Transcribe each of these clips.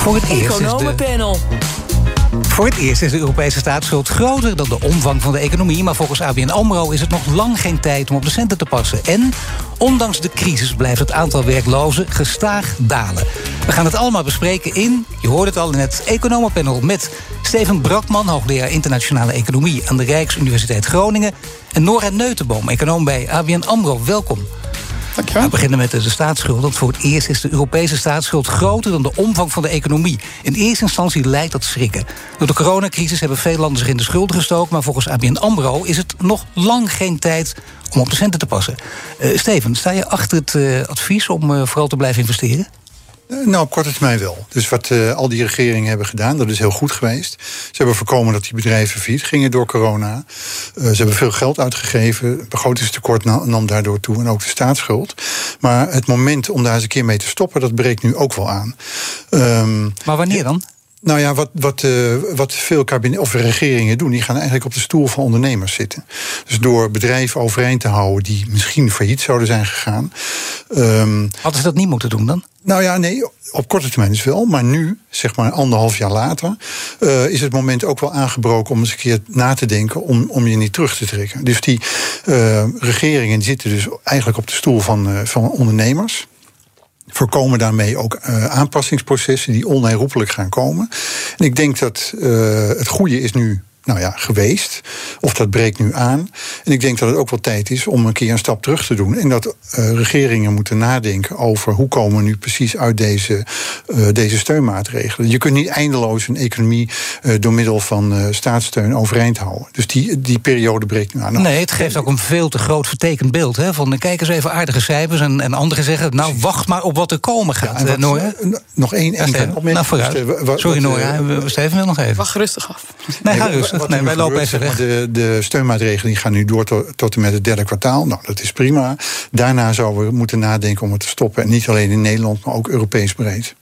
Voor het eerst is de, Economenpanel. voor het eerst is de Europese staatsschuld groter dan de omvang van de economie. Maar volgens ABN AMRO is het nog lang geen tijd om op de centen te passen. En ondanks de crisis blijft het aantal werklozen gestaag dalen. We gaan het allemaal bespreken in, je hoort het al in het Economenpanel... met Steven Brakman, hoogleraar internationale economie... aan de Rijksuniversiteit Groningen. En Nora Neutenboom, econoom bij ABN AMRO. Welkom. We beginnen met de staatsschuld. Want voor het eerst is de Europese staatsschuld groter dan de omvang van de economie. In eerste instantie lijkt dat schrikken. Door de coronacrisis hebben veel landen zich in de schulden gestoken. Maar volgens ABN Amro is het nog lang geen tijd om op de centen te passen. Eh, Steven, sta je achter het eh, advies om eh, vooral te blijven investeren? Eh, Nou, op korte termijn wel. Dus wat eh, al die regeringen hebben gedaan, dat is heel goed geweest. Ze hebben voorkomen dat die bedrijven failliet gingen door corona. Eh, ze hebben veel geld uitgegeven. Het begrotingstekort na- nam daardoor toe en ook de staatsschuld. Maar het moment om daar eens een keer mee te stoppen, dat breekt nu ook wel aan. Ehm, Maar wanneer dan? Nou ja, wat, wat, eh, wat veel kabinet, of regeringen doen, die gaan eigenlijk op de stoel van ondernemers zitten. Dus door bedrijven overeind te houden die misschien failliet zouden zijn gegaan. ehm, Hadden ze dat niet moeten doen dan? nou ja, nee, op korte termijn is wel. Maar nu, zeg maar anderhalf jaar later, eh, is het moment ook wel aangebroken om eens een keer na te denken om, om je niet terug te trekken. Dus die eh, regeringen die zitten dus eigenlijk op de stoel van, van ondernemers. Voorkomen daarmee ook eh, aanpassingsprocessen die onherroepelijk gaan komen. En ik denk dat eh, het goede is nu nou ja, geweest. Of dat breekt nu aan. En ik denk dat het ook wel tijd is om een keer een stap terug te doen. En dat eh, regeringen moeten nadenken over hoe komen we nu precies uit deze, eh, deze steunmaatregelen. Je kunt niet eindeloos een economie eh, door middel van eh, staatssteun overeind houden. Dus die, die periode breekt nu aan. Nou, Nee, het geeft ook een veel te groot vertekend beeld. Hè? Van, kijk eens even aardige cijfers. En, en anderen zeggen, nou, wacht maar op wat er komen ja, gaat. eh, wat- nog één Ja, enkele opmerking. Nou, vooruit. Sorry, we- Steven wil nog even. Wacht rustig af. Nee, ga Nee, rustig. Nee, wij lopen even weg. De, de steunmaatregelen gaan nu door tot, tot en met het derde kwartaal. Nou, dat is prima. Daarna zouden we moeten nadenken om het te stoppen. En niet alleen in Nederland, maar ook Europees breed.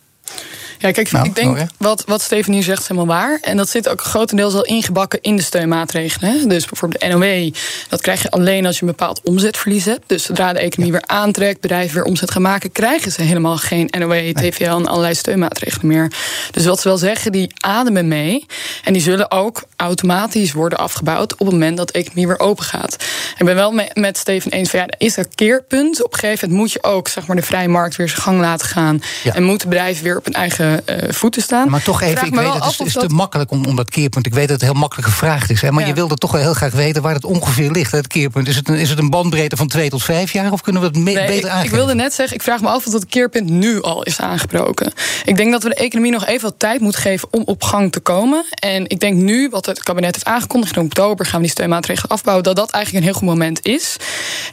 Ja, kijk, Nou, ik denk wat, wat Steven hier zegt is helemaal waar. En dat zit ook grotendeels al ingebakken in de steunmaatregelen. Hè. Dus bijvoorbeeld de NOW, dat krijg je alleen als je een bepaald omzetverlies hebt. Dus zodra de economie weer aantrekt, bedrijven weer omzet gaan maken, krijgen ze helemaal geen NOW, TVL en allerlei steunmaatregelen meer. Dus wat ze wel zeggen, die ademen mee. En die zullen ook automatisch worden afgebouwd op het moment dat de economie weer open gaat. Ik ben wel me- met Steven eens van ja, er is een keerpunt. Op een gegeven moment moet je ook zeg maar, de vrije markt weer zijn gang laten gaan. Ja. En moeten bedrijven weer op hun eigen voeten staan. Maar toch even, ik weet het af is, of is dat- te makkelijk om, om dat keerpunt. Ik weet dat het heel makkelijk gevraagd is. Hè, maar Ja. je wilde toch wel heel graag weten waar het ongeveer ligt, het keerpunt. Is het, een, is het een bandbreedte van twee tot vijf jaar? Of kunnen we het me- Nee, beter ik, ik aangeven? wilde net zeggen, ik vraag me af of dat keerpunt nu al is aangebroken. Ik denk dat we de economie nog even wat tijd moeten geven om op gang te komen. En ik denk nu, wat het kabinet heeft aangekondigd, in oktober gaan we die steunmaatregelen afbouwen, dat dat eigenlijk een heel goed moment is.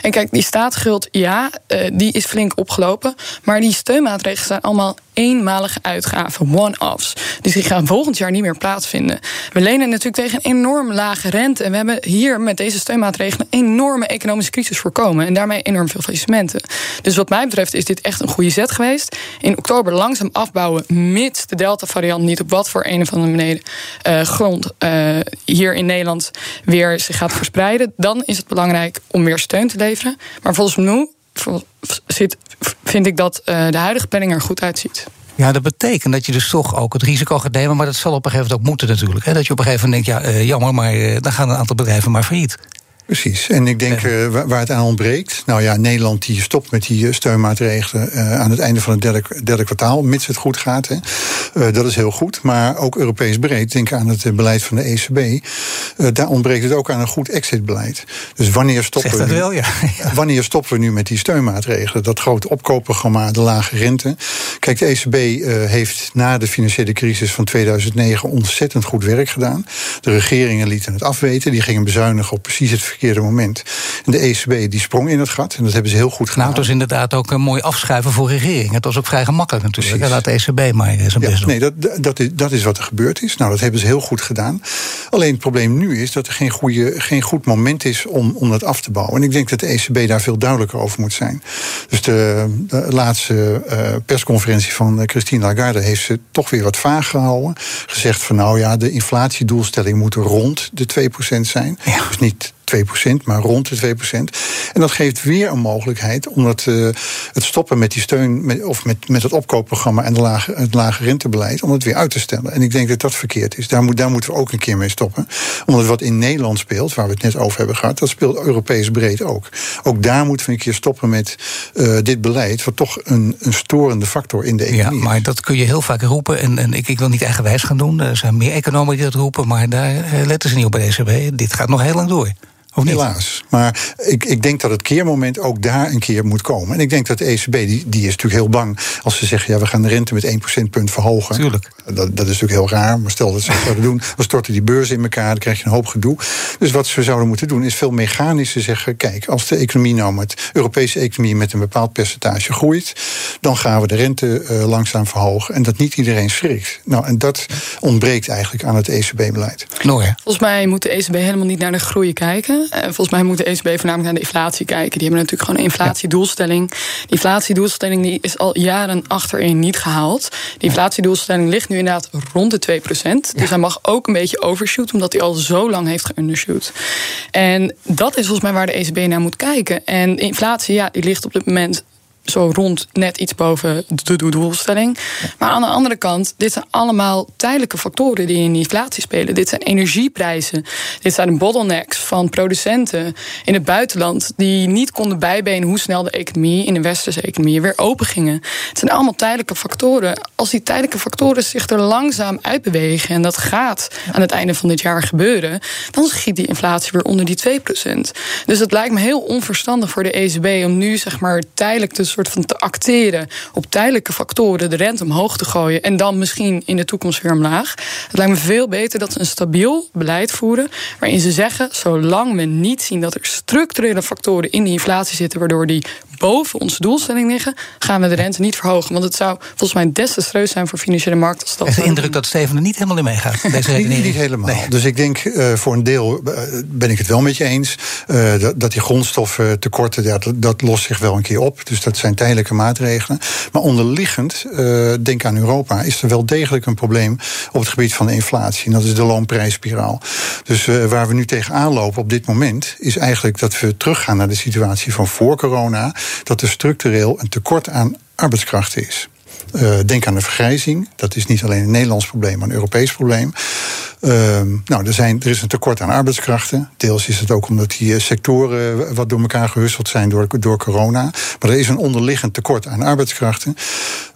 En kijk, die staatsschuld, ja, eh, die is flink opgelopen. Maar die steunmaatregelen zijn allemaal eenmalige uitgaven, one-offs. Dus die gaan volgend jaar niet meer plaatsvinden. We lenen natuurlijk tegen een enorm lage rente. En we hebben hier met deze steunmaatregelen een enorme economische crisis voorkomen. En daarmee enorm veel faillissementen. Dus wat mij betreft is dit echt een goede zet geweest. In oktober langzaam afbouwen, mits de Delta-variant niet op wat voor een of andere beneden, eh, grond eh, hier in Nederland weer zich gaat verspreiden. Dan is het belangrijk om meer steun te leveren. Maar volgens mij zit, vind ik dat eh, de huidige planning er goed uitziet. Ja, dat betekent dat je dus toch ook het risico gaat nemen. Maar dat zal op een gegeven moment ook moeten natuurlijk. Hè? Dat je op een gegeven moment denkt, ja, eh, jammer, maar eh, dan gaan een aantal bedrijven maar failliet. Precies. En ik denk eh, waar, het aan ontbreekt. Nou ja, Nederland die stopt met die eh, steunmaatregelen eh, aan het einde van het derde, derde kwartaal, mits het goed gaat. Hè. dat is heel goed. Maar ook Europees breed, denk aan het beleid van de ECB. daar ontbreekt het ook aan een goed exitbeleid. Dus wanneer stoppen, we nu, wel, ja. wanneer stoppen we nu met die steunmaatregelen? Dat grote opkoopprogramma, de lage rente. Kijk, de ECB heeft na de financiële crisis van 2009 ontzettend goed werk gedaan. De regeringen lieten het afweten. Die gingen bezuinigen op precies het verkeerde moment. En de ECB die sprong in het gat. En dat hebben ze heel goed gedaan. Nou, het was inderdaad ook een mooi afschuiven voor regeringen. Het was ook vrij gemakkelijk natuurlijk. Precies. Laat de ECB maar zijn ja, best doen. Nee, dat, dat, is, dat is wat er gebeurd is. Nou, dat hebben ze heel goed gedaan. Alleen het probleem nu is dat er geen, goede, geen goed moment is om, om dat af te bouwen. En ik denk dat de ECB daar veel duidelijker over moet zijn. Dus de, de laatste uh, persconferentie van Christine Lagarde heeft ze toch weer wat vaag gehouden. Gezegd van nou ja, de inflatiedoelstelling moet rond de 2% zijn. Ja. Dus niet 2%, maar rond de 2%. En dat geeft weer een mogelijkheid om dat, uh, het stoppen met die steun, met, of met, met het opkoopprogramma en de lage, het lage rentebeleid, om het weer uit te stellen. En ik denk dat dat verkeerd is. Daar, moet, daar moeten we ook een keer mee stoppen. Omdat wat in Nederland speelt, waar we het net over hebben gehad, dat speelt Europees breed ook. Ook daar moeten we een keer stoppen met uh, dit beleid, wat toch een, een storende factor in de economie Ja, maar dat kun je heel vaak roepen. En, en ik, ik wil niet eigenwijs gaan doen. Er zijn meer economen die dat roepen, maar daar eh, letten ze niet op bij de ECB. Dit gaat nog heel lang door. Helaas. Maar ik, ik denk dat het keermoment ook daar een keer moet komen. En ik denk dat de ECB, die, die is natuurlijk heel bang als ze zeggen: ja, we gaan de rente met 1 procentpunt verhogen. Tuurlijk. Dat, dat is natuurlijk heel raar. Maar stel dat ze dat zouden doen, dan storten die beurzen in elkaar, dan krijg je een hoop gedoe. Dus wat ze zouden moeten doen, is veel mechanischer zeggen: kijk, als de economie nou met Europese economie met een bepaald percentage groeit, dan gaan we de rente uh, langzaam verhogen. En dat niet iedereen schrikt. Nou, en dat ontbreekt eigenlijk aan het ECB-beleid. Nou ja. Volgens mij moet de ECB helemaal niet naar de groei kijken. En volgens mij moet de ECB voornamelijk naar de inflatie kijken. Die hebben natuurlijk gewoon een inflatiedoelstelling. Die inflatiedoelstelling die is al jaren achterin niet gehaald. Die inflatiedoelstelling ligt nu inderdaad rond de 2%. Dus hij mag ook een beetje overshoot, omdat hij al zo lang heeft geundershoot. En dat is volgens mij waar de ECB naar moet kijken. En inflatie, ja, die ligt op dit moment zo rond net iets boven de doelstelling. Maar aan de andere kant, dit zijn allemaal tijdelijke factoren die in die inflatie spelen. Dit zijn energieprijzen. Dit zijn de bottlenecks van producenten in het buitenland die niet konden bijbenen hoe snel de economie in de westerse economie weer open gingen. Het zijn allemaal tijdelijke factoren. Als die tijdelijke factoren zich er langzaam uitbewegen en dat gaat aan het einde van dit jaar gebeuren, dan schiet die inflatie weer onder die 2%. Dus het lijkt me heel onverstandig voor de ECB om nu zeg maar tijdelijk te soort van te acteren op tijdelijke factoren, de rente omhoog te gooien en dan misschien in de toekomst weer omlaag. Het lijkt me veel beter dat ze een stabiel beleid voeren, waarin ze zeggen: zolang we niet zien dat er structurele factoren in die inflatie zitten, waardoor die boven onze doelstelling liggen, gaan we de rente niet verhogen. Want het zou volgens mij desastreus zijn voor financiële markten. Als dat de indruk dat Steven er niet helemaal in meegaat. Deze niet, niet, niet helemaal. Nee. Dus ik denk uh, voor een deel uh, ben ik het wel met je eens. Uh, dat, dat, die grondstoffen tekorten, ja, dat, dat, lost zich wel een keer op. Dus dat zijn tijdelijke maatregelen. Maar onderliggend, denk aan Europa, is er wel degelijk een probleem op het gebied van de inflatie. En dat is de loonprijsspiraal. Dus waar we nu tegenaan lopen op dit moment, is eigenlijk dat we teruggaan naar de situatie van voor corona dat er structureel een tekort aan arbeidskrachten is. Uh, denk aan de vergrijzing. Dat is niet alleen een Nederlands probleem, maar een Europees probleem. Uh, nou, er, zijn, er is een tekort aan arbeidskrachten. Deels is het ook omdat die sectoren wat door elkaar gehusteld zijn door, door corona. Maar er is een onderliggend tekort aan arbeidskrachten.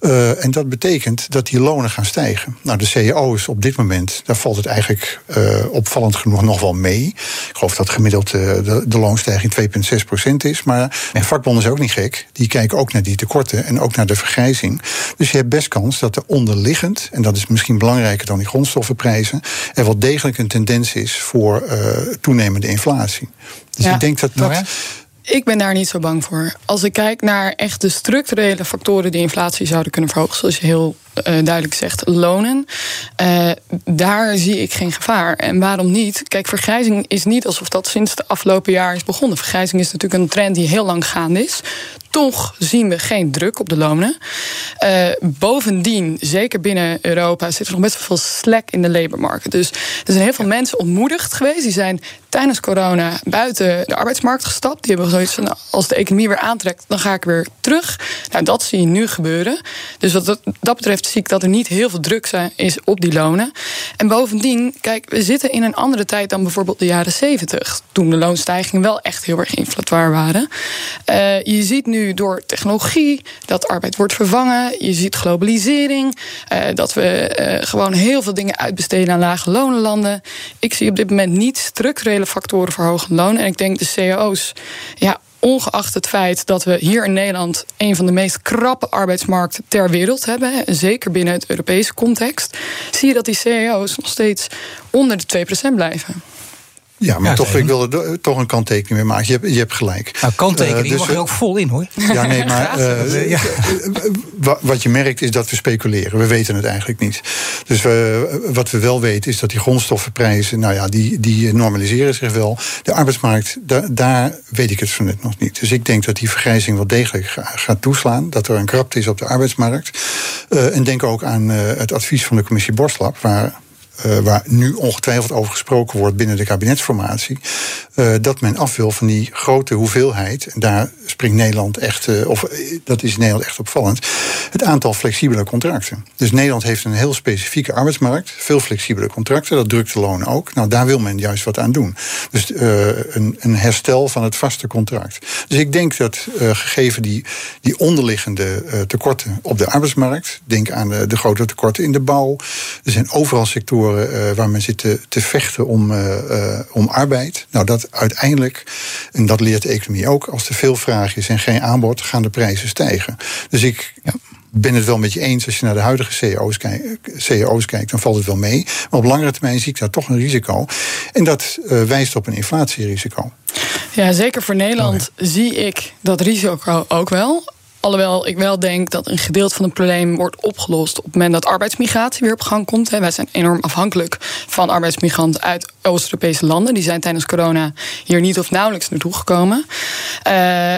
Uh, en dat betekent dat die lonen gaan stijgen. Nou, de CAO's op dit moment, daar valt het eigenlijk uh, opvallend genoeg nog wel mee. Ik geloof dat gemiddeld de, de loonstijging 2,6% is. Maar de vakbonden is ook niet gek. Die kijken ook naar die tekorten en ook naar de vergrijzing. Dus je hebt best kans dat er onderliggend, en dat is misschien belangrijker dan die grondstoffenprijzen, er wel degelijk een tendens is voor uh, toenemende inflatie. Dus ja. ik denk dat dat. Ik ben daar niet zo bang voor. Als ik kijk naar echt de structurele factoren die inflatie zouden kunnen verhogen, zoals je heel uh, duidelijk zegt, lonen. Uh, daar zie ik geen gevaar. En waarom niet? Kijk, vergrijzing is niet alsof dat sinds de afgelopen jaar is begonnen. Vergrijzing is natuurlijk een trend die heel lang gaande is. Toch zien we geen druk op de lonen. Uh, bovendien, zeker binnen Europa, zit er nog best wel veel slack in de labormarkt. Dus er zijn heel veel mensen ontmoedigd geweest. Die zijn tijdens corona buiten de arbeidsmarkt gestapt. Die hebben zoiets van: als de economie weer aantrekt, dan ga ik weer terug. Nou, dat zie je nu gebeuren. Dus wat dat, betreft zie ik dat er niet heel veel druk zijn, is op die lonen. En bovendien, kijk, we zitten in een andere tijd dan bijvoorbeeld de jaren 70. Toen de loonstijgingen wel echt heel erg inflatoire waren. Uh, je ziet nu door technologie dat arbeid wordt vervangen. Je ziet globalisering. Uh, dat we uh, gewoon heel veel dingen uitbesteden aan lage lonenlanden. Ik zie op dit moment niet factoren voor hoge lonen. En ik denk de cao's, ja, ongeacht het feit dat we hier in Nederland een van de meest krappe arbeidsmarkten ter wereld hebben, zeker binnen het Europese context, zie je dat die cao's nog steeds onder de 2% blijven. Ja, maar toch, ik wil er toch een kanttekening mee maken. Je hebt, je hebt gelijk. Nou, kanttekening uh, dus, mag er ook vol in, hoor. Ja, nee, maar uh, ja. wat je merkt is dat we speculeren. We weten het eigenlijk niet. Dus we, wat we wel weten is dat die grondstoffenprijzen... nou ja, die, die normaliseren zich wel. De arbeidsmarkt, da, daar weet ik het van net nog niet. Dus ik denk dat die vergrijzing wel degelijk gaat toeslaan. Dat er een krapte is op de arbeidsmarkt. Uh, en denk ook aan het advies van de commissie Borslap... waar uh, waar nu ongetwijfeld over gesproken wordt binnen de kabinetsformatie, uh, dat men af wil van die grote hoeveelheid. Daar springt Nederland echt, uh, of dat is Nederland echt opvallend, het aantal flexibele contracten. Dus Nederland heeft een heel specifieke arbeidsmarkt, veel flexibele contracten, dat drukt de lonen ook. Nou, daar wil men juist wat aan doen. Dus een, een, herstel van het vaste contract. Dus ik denk dat gegeven die, die onderliggende tekorten op de arbeidsmarkt, denk aan de grote tekorten in de bouw, er zijn overal sectoren uh, waar men zit te, te vechten om, uh, uh, om arbeid. Nou, dat uiteindelijk, en dat leert de economie ook, als er veel vraag is en geen aanbod, gaan de prijzen stijgen. Dus ik. Ja ben het wel met je eens. Als je naar de huidige CEO's, CEO's kijkt, dan valt het wel mee. Maar op langere termijn zie ik daar toch een risico. En dat uh, wijst op een inflatierisico. Ja, zeker voor Nederland zie ik dat risico ook wel. Alhoewel ik wel denk dat een gedeelte van het probleem wordt opgelost op het moment dat arbeidsmigratie weer op gang komt. Wij zijn enorm afhankelijk van arbeidsmigranten uit Oost-Europese landen. Die zijn tijdens corona hier niet of nauwelijks naartoe gekomen. Uh,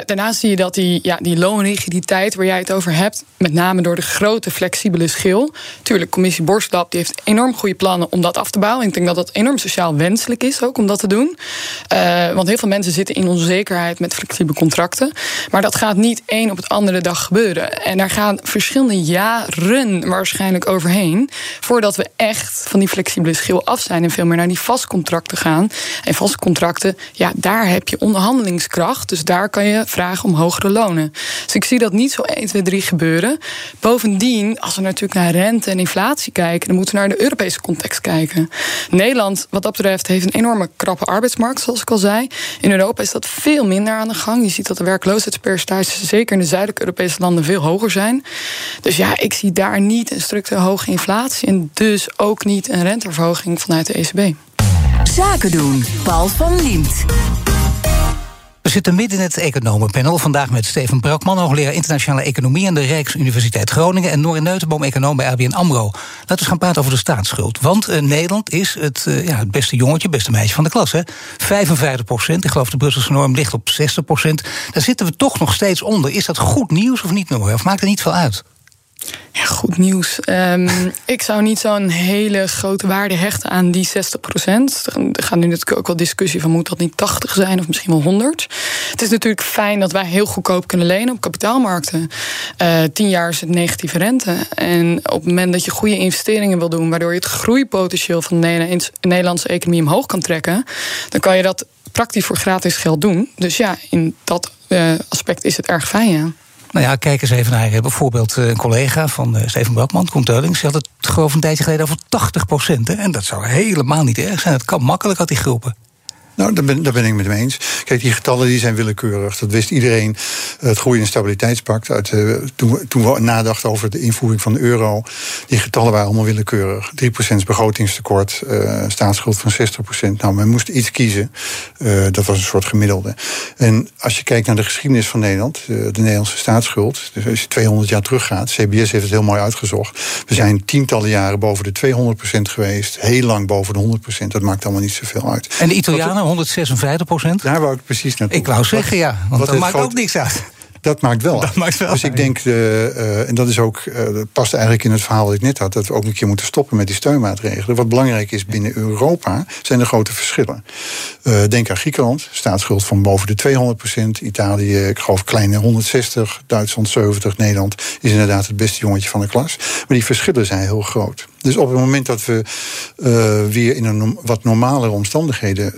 daarnaast zie je dat die, ja, die loonrigiditeit waar jij het over hebt, met name door de grote flexibele schil. Tuurlijk, commissie Borstlap die heeft enorm goede plannen om dat af te bouwen. Ik denk dat dat enorm sociaal wenselijk is ook om dat te doen. Uh, want heel veel mensen zitten in onzekerheid met flexibele contracten. Maar dat gaat niet één op het andere de dag gebeuren. En daar gaan verschillende jaren waarschijnlijk overheen. voordat we echt van die flexibele schil af zijn. en veel meer naar die vastcontracten gaan. En vastcontracten, ja, daar heb je onderhandelingskracht. Dus daar kan je vragen om hogere lonen. Dus ik zie dat niet zo 1, 2, 3 gebeuren. Bovendien, als we natuurlijk naar rente en inflatie kijken. dan moeten we naar de Europese context kijken. Nederland, wat dat betreft, heeft een enorme krappe arbeidsmarkt, zoals ik al zei. In Europa is dat veel minder aan de gang. Je ziet dat de werkloosheidspercentages, zeker in de zuidelijke Europese landen veel hoger zijn. Dus ja, ik zie daar niet een structureel hoge inflatie en dus ook niet een renteverhoging vanuit de ECB. Zaken doen, Paul van Liemt. We zitten midden in het economenpanel. Vandaag met Steven Brakman, hoogleraar internationale economie aan de Rijksuniversiteit Groningen. En Norin Neutenboom, econoom bij ABN Amro. Laten we gaan praten over de staatsschuld. Want uh, Nederland is het, uh, ja, het beste jongetje, het beste meisje van de klas. Hè? 55 procent. Ik geloof de Brusselse norm ligt op 60 procent. Daar zitten we toch nog steeds onder. Is dat goed nieuws of niet, Noor? Of maakt er niet veel uit? Ja, goed nieuws. Um, ik zou niet zo'n hele grote waarde hechten aan die 60 procent. Er gaat nu natuurlijk ook wel discussie van moet dat niet 80 zijn of misschien wel 100. Het is natuurlijk fijn dat wij heel goedkoop kunnen lenen op kapitaalmarkten. Uh, tien jaar is het negatieve rente. En op het moment dat je goede investeringen wil doen, waardoor je het groeipotentieel van de Nederlandse economie omhoog kan trekken, dan kan je dat praktisch voor gratis geld doen. Dus ja, in dat uh, aspect is het erg fijn, ja. Nou ja, kijk eens even naar bijvoorbeeld eh, een collega van uh, Steven Brakman, Koen Teulings. Die had het geloof een tijdje geleden over 80 procent. En dat zou helemaal niet erg zijn. Het kan makkelijk uit die groepen. Nou, daar ben, ik met hem eens. Kijk, die getallen die zijn willekeurig. Dat wist iedereen. Het groei- en stabiliteitspact. Uit, uh, toen, toen we nadachten over de invoering van de euro. Die getallen waren allemaal willekeurig. 3% begrotingstekort. Uh, staatsschuld van 60%. Nou, men moest iets kiezen. Uh, dat was een soort gemiddelde. En als je kijkt naar de geschiedenis van Nederland. de Nederlandse staatsschuld. Dus als je 200 jaar teruggaat. CBS heeft het heel mooi uitgezocht. We zijn tientallen jaren boven de 200% geweest. Heel lang boven de 100%. Dat maakt allemaal niet zoveel uit. En de Italianen? 156 procent. Daar wou ik precies naartoe. Ik wou zeggen, ja, want dat maakt ook niks uit. Dat maakt wel. Dat maakt wel dus ik denk, uh, en dat is ook, uh, dat past eigenlijk in het verhaal dat ik net had, dat we ook een keer moeten stoppen met die steunmaatregelen. Wat belangrijk is binnen Europa zijn de grote verschillen. Uh, denk aan Griekenland, staatsschuld van boven de 200 procent. Italië, ik geloof kleine 160. Duitsland 70. Nederland is inderdaad het beste jongetje van de klas. Maar die verschillen zijn heel groot. Dus op het moment dat we weer in een wat normalere omstandigheden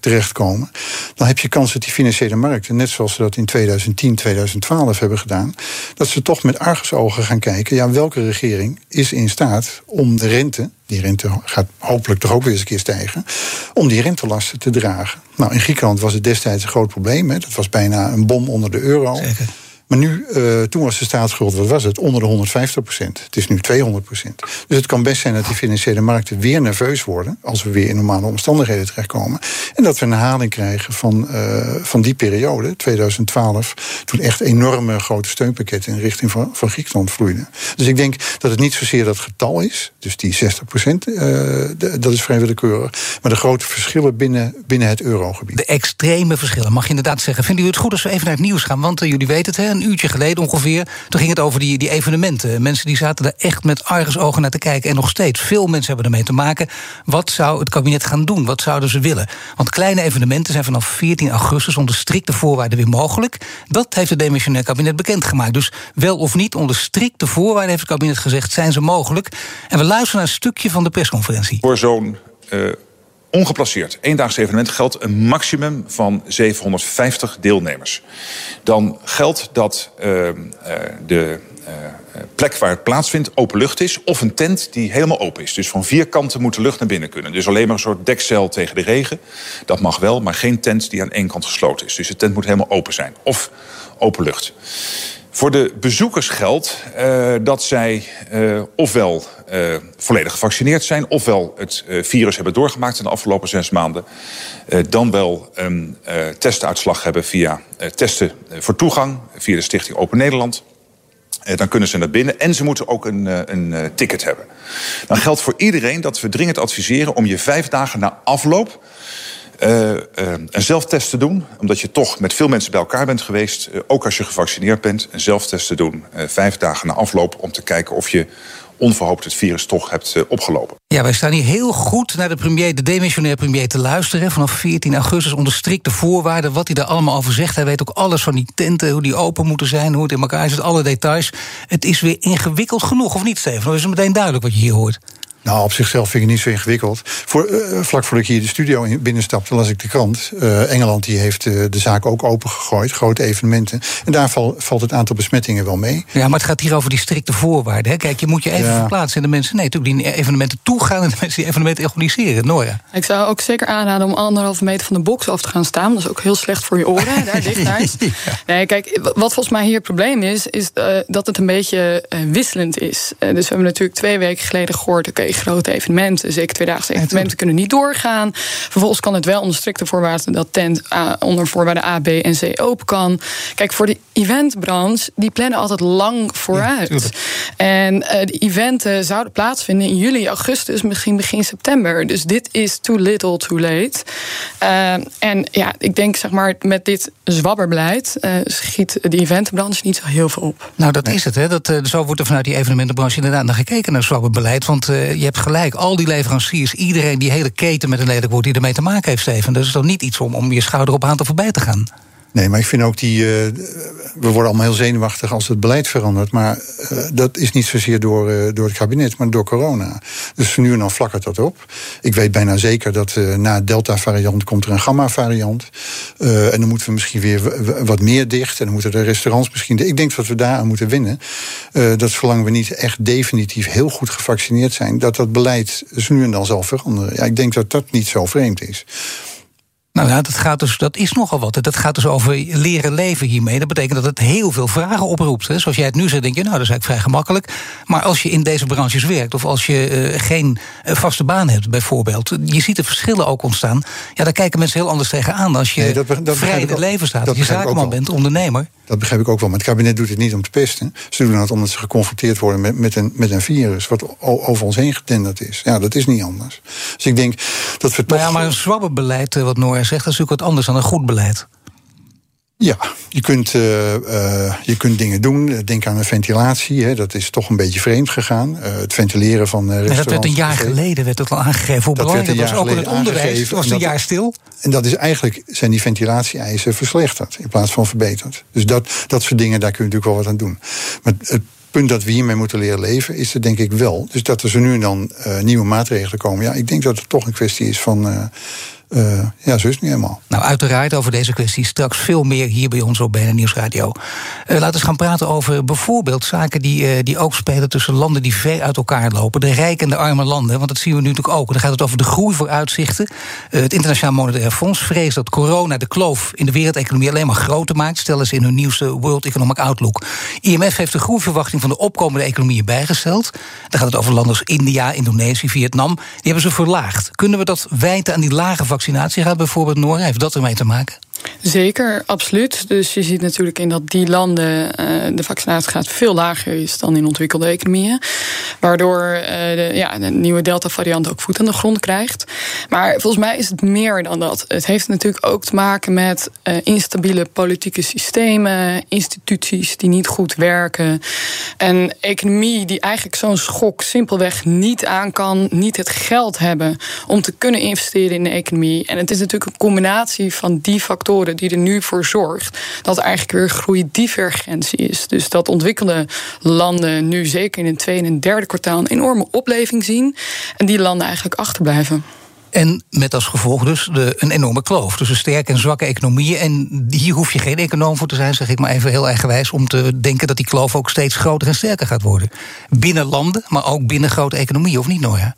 terechtkomen, dan heb je kans dat die financiële markten, net zoals ze dat in 2010, 2012 hebben gedaan, dat ze toch met argusogen gaan kijken, ja, welke regering is in staat om de rente, die rente gaat hopelijk toch ook weer eens een keer stijgen, om die rentelasten te dragen. Nou, in Griekenland was het destijds een groot probleem. Hè. Dat was bijna een bom onder de euro. Maar nu, uh, toen was de staatsschuld, wat was het? Onder de 150 procent. Het is nu 200 procent. Dus het kan best zijn dat die financiële markten weer nerveus worden. als we weer in normale omstandigheden terechtkomen. En dat we een herhaling krijgen van, uh, van die periode, 2012. toen echt enorme grote steunpakketten in richting van, van Griekenland vloeiden. Dus ik denk dat het niet zozeer dat getal is. Dus die 60 procent, uh, dat is vrij willekeurig. Maar de grote verschillen binnen, binnen het eurogebied. De extreme verschillen, mag je inderdaad zeggen. Vinden jullie het goed als we even naar het nieuws gaan? Want jullie weten het, hè? Een uurtje geleden ongeveer. Toen ging het over die, die evenementen. Mensen die zaten er echt met argusogen naar te kijken. En nog steeds, veel mensen hebben ermee te maken. Wat zou het kabinet gaan doen? Wat zouden ze willen? Want kleine evenementen zijn vanaf 14 augustus onder strikte voorwaarden weer mogelijk. Dat heeft het demissionair kabinet bekendgemaakt. Dus wel of niet, onder strikte voorwaarden heeft het kabinet gezegd, zijn ze mogelijk. En we luisteren naar een stukje van de persconferentie. Voor zo'n uh, ongeplaceerd eendaags evenement geldt een maximum van 750 deelnemers. Dan geldt dat uh, uh, de uh, plek waar het plaatsvindt open lucht is... of een tent die helemaal open is. Dus van vier kanten moet de lucht naar binnen kunnen. Dus alleen maar een soort dekcel tegen de regen. Dat mag wel, maar geen tent die aan één kant gesloten is. Dus de tent moet helemaal open zijn. Of open lucht. Voor de bezoekers geldt uh, dat zij uh, ofwel uh, volledig gevaccineerd zijn... ofwel het virus hebben doorgemaakt in de afgelopen zes maanden... dan wel een testuitslag hebben via testen voor toegang... via de Stichting Open Nederland... dan kunnen ze naar binnen en ze moeten ook een, een ticket hebben. Dan geldt voor iedereen dat we dringend adviseren... om je vijf dagen na afloop uh, uh, een zelftest te doen. Omdat je toch met veel mensen bij elkaar bent geweest. Uh, ook als je gevaccineerd bent. Een zelftest te doen. vijf dagen na afloop. Om te kijken of je onverhoopt het virus toch hebt opgelopen. Ja, wij staan hier heel goed naar de premier, de demissionair premier te luisteren. Vanaf 14 augustus onder strikte voorwaarden. Wat hij daar allemaal over zegt. Hij weet ook alles van die tenten, hoe die open moeten zijn, hoe het in elkaar zit, alle details. Het is weer ingewikkeld genoeg, of niet, Steven? Dan is het meteen duidelijk wat je hier hoort. Nou, op zichzelf vind ik het niet zo ingewikkeld. Voor, uh, vlak voordat ik hier de studio in binnenstapte, las ik de krant. Uh, Engeland die heeft uh, de zaak ook opengegooid, grote evenementen. En daar val, valt het aantal besmettingen wel mee. Ja, maar het gaat hier over die strikte voorwaarden. Hè? Kijk, je moet je even ja. verplaatsen in de mensen. Nee, natuurlijk die evenementen toegaan en de mensen die evenementen organiseren. Nora. Ik zou ook zeker aanraden om anderhalve meter van de box af te gaan staan. Dat is ook heel slecht voor je oren, daar dicht ja. Nee, kijk, wat volgens mij hier het probleem is, is dat het een beetje wisselend is. dus we hebben natuurlijk twee weken geleden gehoord, oké, okay, grote evenementen, zeker tweedaagse evenementen, kunnen niet doorgaan. Vervolgens kan het wel onder strikte voorwaarden dat tent A, onder voorwaarden A, B en C open kan. Kijk, voor de eventbranche, die plannen altijd lang vooruit. Ja, en uh, de eventen zouden plaatsvinden in juli, augustus, misschien begin september. Dus dit is too little, too late. Uh, en ja, ik denk zeg maar met dit zwabberbeleid uh, schiet de eventenbranche niet zo heel veel op. Nou, dat is het. Hè. Dat, zo wordt er vanuit die evenementenbranche inderdaad naar gekeken naar zwabberbeleid. Want je hebt gelijk al die leveranciers, iedereen, die hele keten met een lelijk woord die ermee te maken heeft, Steven. Dat is toch niet iets om, om je schouder op aan te voorbij te gaan. Nee, maar ik vind ook die. Uh, we worden allemaal heel zenuwachtig als het beleid verandert. Maar uh, dat is niet zozeer door, uh, door het kabinet, maar door corona. Dus nu en dan flakkert dat op. Ik weet bijna zeker dat na Delta-variant komt er een Gamma-variant. en dan moeten we misschien weer wat meer dicht. En dan moeten de restaurants misschien. Ik denk dat we daar aan moeten winnen. dat zolang we niet echt definitief heel goed gevaccineerd zijn, dat dat beleid dus nu en dan zal veranderen. Ja, ik denk dat dat niet zo vreemd is. Nou ja, dat, gaat dus, dat is nogal wat. Dat gaat dus over leren leven hiermee. Dat betekent dat het heel veel vragen oproept. Hè. Zoals jij het nu zegt, denk je, nou, dat is eigenlijk vrij gemakkelijk. Maar als je in deze branches werkt, of als je uh, geen vaste baan hebt, bijvoorbeeld, je ziet de verschillen ook ontstaan. Ja, daar kijken mensen heel anders tegenaan als je nee, dat, dat vrij in het leven staat. Als je zakenman bent, ondernemer. Dat begrijp ik ook wel. Maar het kabinet doet het niet om te pesten. Ze doen het omdat ze geconfronteerd worden met, met, een, met een virus. wat over ons heen getenderd is. Ja, dat is niet anders. Dus ik denk dat we toch. Maar ja, maar een zwabberbeleid, wat Noor zegt, dat is natuurlijk wat anders dan een goed beleid. Ja, je kunt, uh, uh, je kunt dingen doen. Denk aan de ventilatie. Hè. Dat is toch een beetje vreemd gegaan. Uh, het ventileren van restaurants. Maar dat werd een jaar geleden werd het al aangegeven. Hoe belangrijk dat was ook in het onderwijs. Het was een jaar stil. En dat is eigenlijk zijn die ventilatie-eisen verslechterd in plaats van verbeterd. Dus dat, dat soort dingen, daar kun je natuurlijk wel wat aan doen. Maar het punt dat we hiermee moeten leren leven, is er denk ik wel. Dus dat er zo nu en dan nieuwe maatregelen komen. Ja, ik denk dat het toch een kwestie is van uh, ja, zo is het niet helemaal. Nou, uiteraard over deze kwestie straks veel meer hier bij ons op BNN Nieuwsradio. Uh, laten we eens gaan praten over bijvoorbeeld zaken die, uh, die ook spelen tussen landen die ver uit elkaar lopen. De rijke en de arme landen, want dat zien we nu natuurlijk ook. Dan gaat het over de groeivooruitzichten. het Internationaal Monetair Fonds vreest dat corona de kloof in de wereldeconomie alleen maar groter maakt. Stellen ze in hun nieuwste World Economic Outlook. IMF heeft de groeiverwachting van de opkomende economieën bijgesteld. Dan gaat het over landen als India, Indonesië, Vietnam. Die hebben ze verlaagd. Kunnen we dat wijten aan die lage vaccinatie gaat bijvoorbeeld, Noor, heeft dat ermee te maken? Zeker, absoluut. Dus je ziet natuurlijk in dat die landen uh, de vaccinatiegraad veel lager is dan in ontwikkelde economieën. Waardoor uh, de, ja, de nieuwe Delta-variant ook voet aan de grond krijgt. Maar volgens mij is het meer dan dat. Het heeft natuurlijk ook te maken met uh, instabiele politieke systemen, instituties die niet goed werken. Een economie die eigenlijk zo'n schok simpelweg niet aan kan, niet het geld hebben om te kunnen investeren in de economie. En het is natuurlijk een combinatie van die factoren die er nu voor zorgt dat er eigenlijk weer groeidivergentie is. Dus dat ontwikkelde landen nu zeker in het tweede en derde kwartaal een enorme opleving zien en die landen eigenlijk achterblijven. En met als gevolg dus de, een enorme kloof tussen sterke en zwakke economieën. En hier hoef je geen econoom voor te zijn, zeg ik maar even heel eigenwijs, om te denken dat die kloof ook steeds groter en sterker gaat worden. Binnen landen, maar ook binnen grote economieën, of niet, Noja?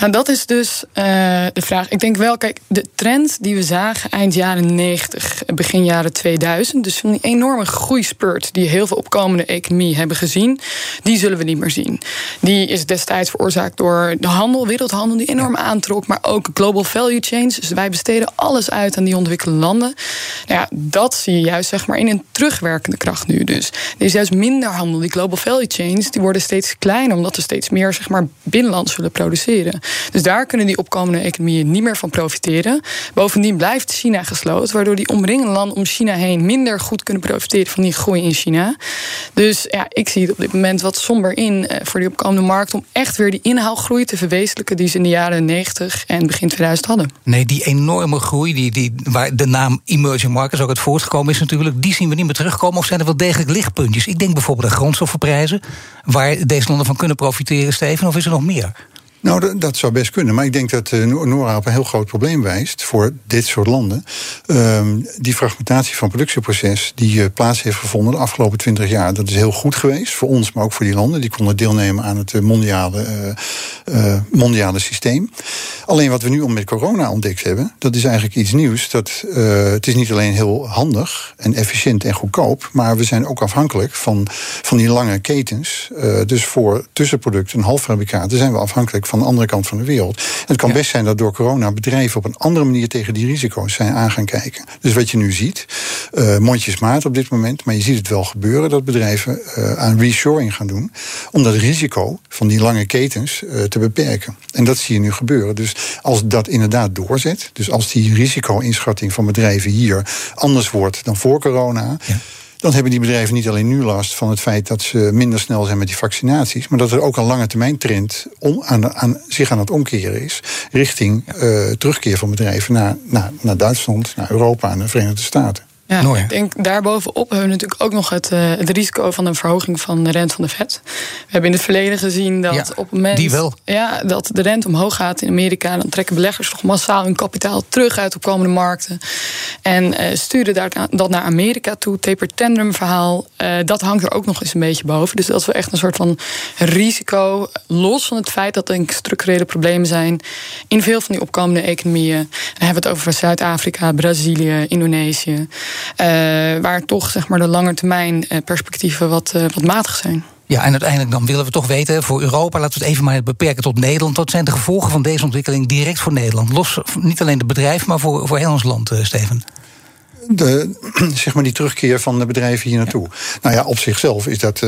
Nou, dat is dus uh, de vraag. Ik denk wel, kijk, de trend die we zagen eind jaren 90, begin jaren 2000, dus van die enorme groeispurt die heel veel opkomende economie hebben gezien, die zullen we niet meer zien. Die is destijds veroorzaakt door de handel, wereldhandel, die enorm aantrok, maar ook global value chains. Dus wij besteden alles uit aan die ontwikkelde landen. Nou ja, dat zie je juist zeg maar in een terugwerkende kracht nu. Dus er is juist minder handel. Die global value chains die worden steeds kleiner, omdat er steeds meer zeg maar binnenland zullen produceren. Dus daar kunnen die opkomende economieën niet meer van profiteren. Bovendien blijft China gesloten, waardoor die omringende landen om China heen minder goed kunnen profiteren van die groei in China. Dus ja, ik zie het op dit moment wat somber in eh, voor die opkomende markt om echt weer die inhaalgroei te verwezenlijken die ze in de jaren 90 en begin 2000 hadden. Nee, die enorme groei, die, die, waar de naam emerging markets ook uit voortgekomen is natuurlijk, die zien we niet meer terugkomen. Of zijn er wel degelijk lichtpuntjes? Ik denk bijvoorbeeld aan grondstoffenprijzen, waar deze landen van kunnen profiteren, Steven, of is er nog meer? Nou, dat, zou best kunnen. Maar ik denk dat uh, op een heel groot probleem wijst voor dit soort landen. Uh, die fragmentatie van productieproces die uh, plaats heeft gevonden de afgelopen twintig jaar. Dat is heel goed geweest voor ons, maar ook voor die landen. Die konden deelnemen aan het eh, mondiale, mondiale systeem. Alleen wat we nu met corona ontdekt hebben, dat is eigenlijk iets nieuws. Dat, het is niet alleen heel handig en efficiënt en goedkoop, maar we zijn ook afhankelijk van, van die lange ketens. dus voor tussenproducten en halffabrikaten zijn we afhankelijk van de andere kant van de wereld. En het kan best zijn dat door corona bedrijven op een andere manier tegen die risico's zijn aan gaan kijken. Dus wat je nu ziet, uh, mondjesmaat op dit moment, maar je ziet het wel gebeuren dat bedrijven uh, aan reshoring gaan doen. Om dat risico van die lange ketens uh, te beperken. En dat zie je nu gebeuren. Dus als dat inderdaad doorzet, dus als die risico-inschatting van bedrijven hier anders wordt dan voor corona. Ja dan hebben die bedrijven niet alleen nu last van het feit dat ze minder snel zijn met die vaccinaties, maar dat er ook een lange termijn trend om, aan, aan, zich aan het omkeren is richting uh, terugkeer van bedrijven naar, naar, naar Duitsland, naar Europa en de Verenigde Staten. Ja, ik denk daarbovenop hebben we natuurlijk ook nog het, uh, het risico van een verhoging van de rente van de vet. We hebben in het verleden gezien dat op het moment die wel. Ja, dat de rente omhoog gaat in Amerika, dan trekken beleggers toch massaal hun kapitaal terug uit opkomende markten. En uh, sturen daar, dat naar Amerika toe. Taper tandem verhaal, uh, dat hangt er ook nog eens een beetje boven. Dus dat we echt een soort van risico, los van het feit dat er structurele problemen zijn in veel van die opkomende economieën. Dan hebben we het over Zuid-Afrika, Brazilië, Indonesië. Uh, waar toch zeg maar, de langetermijn eh, perspectieven wat, uh, wat matig zijn. Ja, en uiteindelijk dan willen we toch weten, voor Europa, laten we het even maar beperken tot Nederland. Wat zijn de gevolgen van deze ontwikkeling direct voor Nederland? Los, niet alleen het bedrijf, maar voor, voor heel ons land, Steven. De, zeg maar die terugkeer van de bedrijven hier naartoe. Nou ja, op zichzelf is dat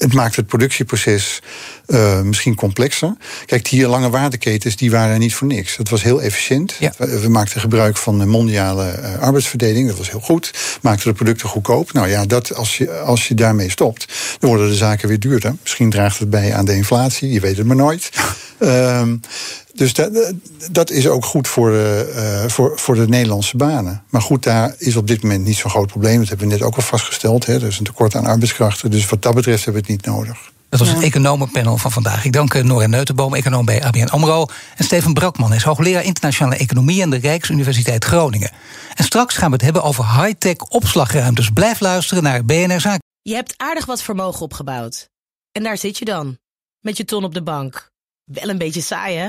het maakt het productieproces uh, misschien complexer. Kijk, die lange waardeketens die waren niet voor niks. Dat was heel efficiënt. Ja. We, maakten gebruik van de mondiale uh, arbeidsverdeling. Dat was heel goed. Maakten de producten goedkoop. Nou ja, dat, als, je, als je daarmee stopt, dan worden de zaken weer duurder. Misschien draagt het bij aan de inflatie. Je weet het maar nooit. uh, dus dat, dat is ook goed voor de, uh, voor, voor de Nederlandse banen. Maar goed, daar is op dit moment niet zo'n groot probleem. Dat hebben we net ook al vastgesteld. Hè. Er is een tekort aan arbeidskrachten. Dus wat dat betreft hebben we het niet nodig. Dat was het economenpanel van vandaag. Ik dank Nora Neutenboom, econoom bij ABN AMRO. En Steven Brakman is hoogleraar internationale economie... aan de Rijksuniversiteit Groningen. En straks gaan we het hebben over high-tech opslagruimtes. Blijf luisteren naar BNR Zaken. Je hebt aardig wat vermogen opgebouwd. En daar zit je dan, met je ton op de bank. Wel een beetje saai, hè?